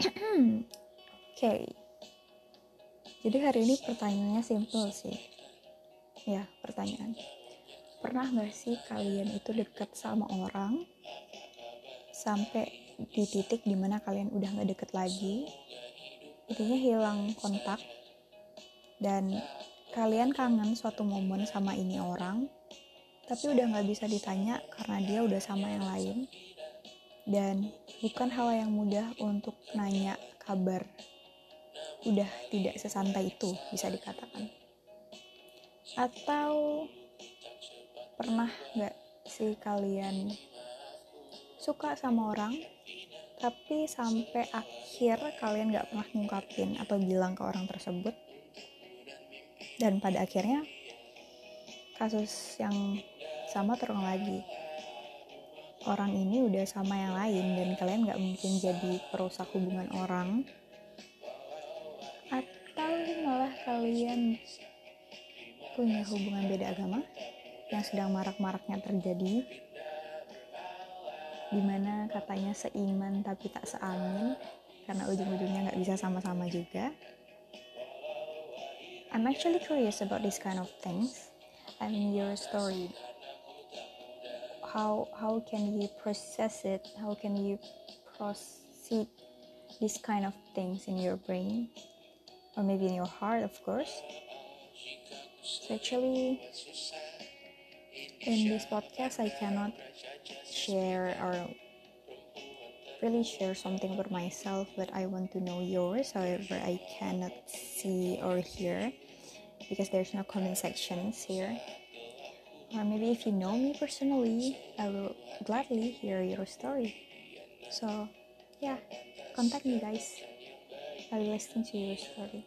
Oke. Jadi hari ini pertanyaannya simple sih. Ya, pertanyaan. Pernah gak sih kalian itu deket sama orang sampai di titik di mana kalian udah gak deket lagi? Intinya hilang kontak dan kalian kangen suatu momen sama ini orang tapi udah gak bisa ditanya karena dia udah sama yang lain dan bukan hal yang mudah untuk nanya kabar. Udah tidak sesantai itu bisa dikatakan. Atau pernah nggak sih kalian suka sama orang tapi sampai akhir kalian nggak pernah ngungkapin atau bilang ke orang tersebut? Dan pada akhirnya kasus yang sama terulang lagi orang ini udah sama yang lain dan kalian nggak mungkin jadi perusak hubungan orang. Atau malah kalian punya hubungan beda agama yang sedang marak-maraknya terjadi di mana katanya seiman tapi tak seamin karena ujung-ujungnya nggak bisa sama-sama juga. I'm actually curious about this kind of things. And your story how how can you process it? How can you proceed these kind of things in your brain? Or maybe in your heart of course. So actually in this podcast i cannot share or really share something about myself but i want to know yours however i cannot see or hear because there's no comment sections here or maybe if you know me personally, I will gladly hear your story. So, yeah, contact me, guys. I will listen to your story.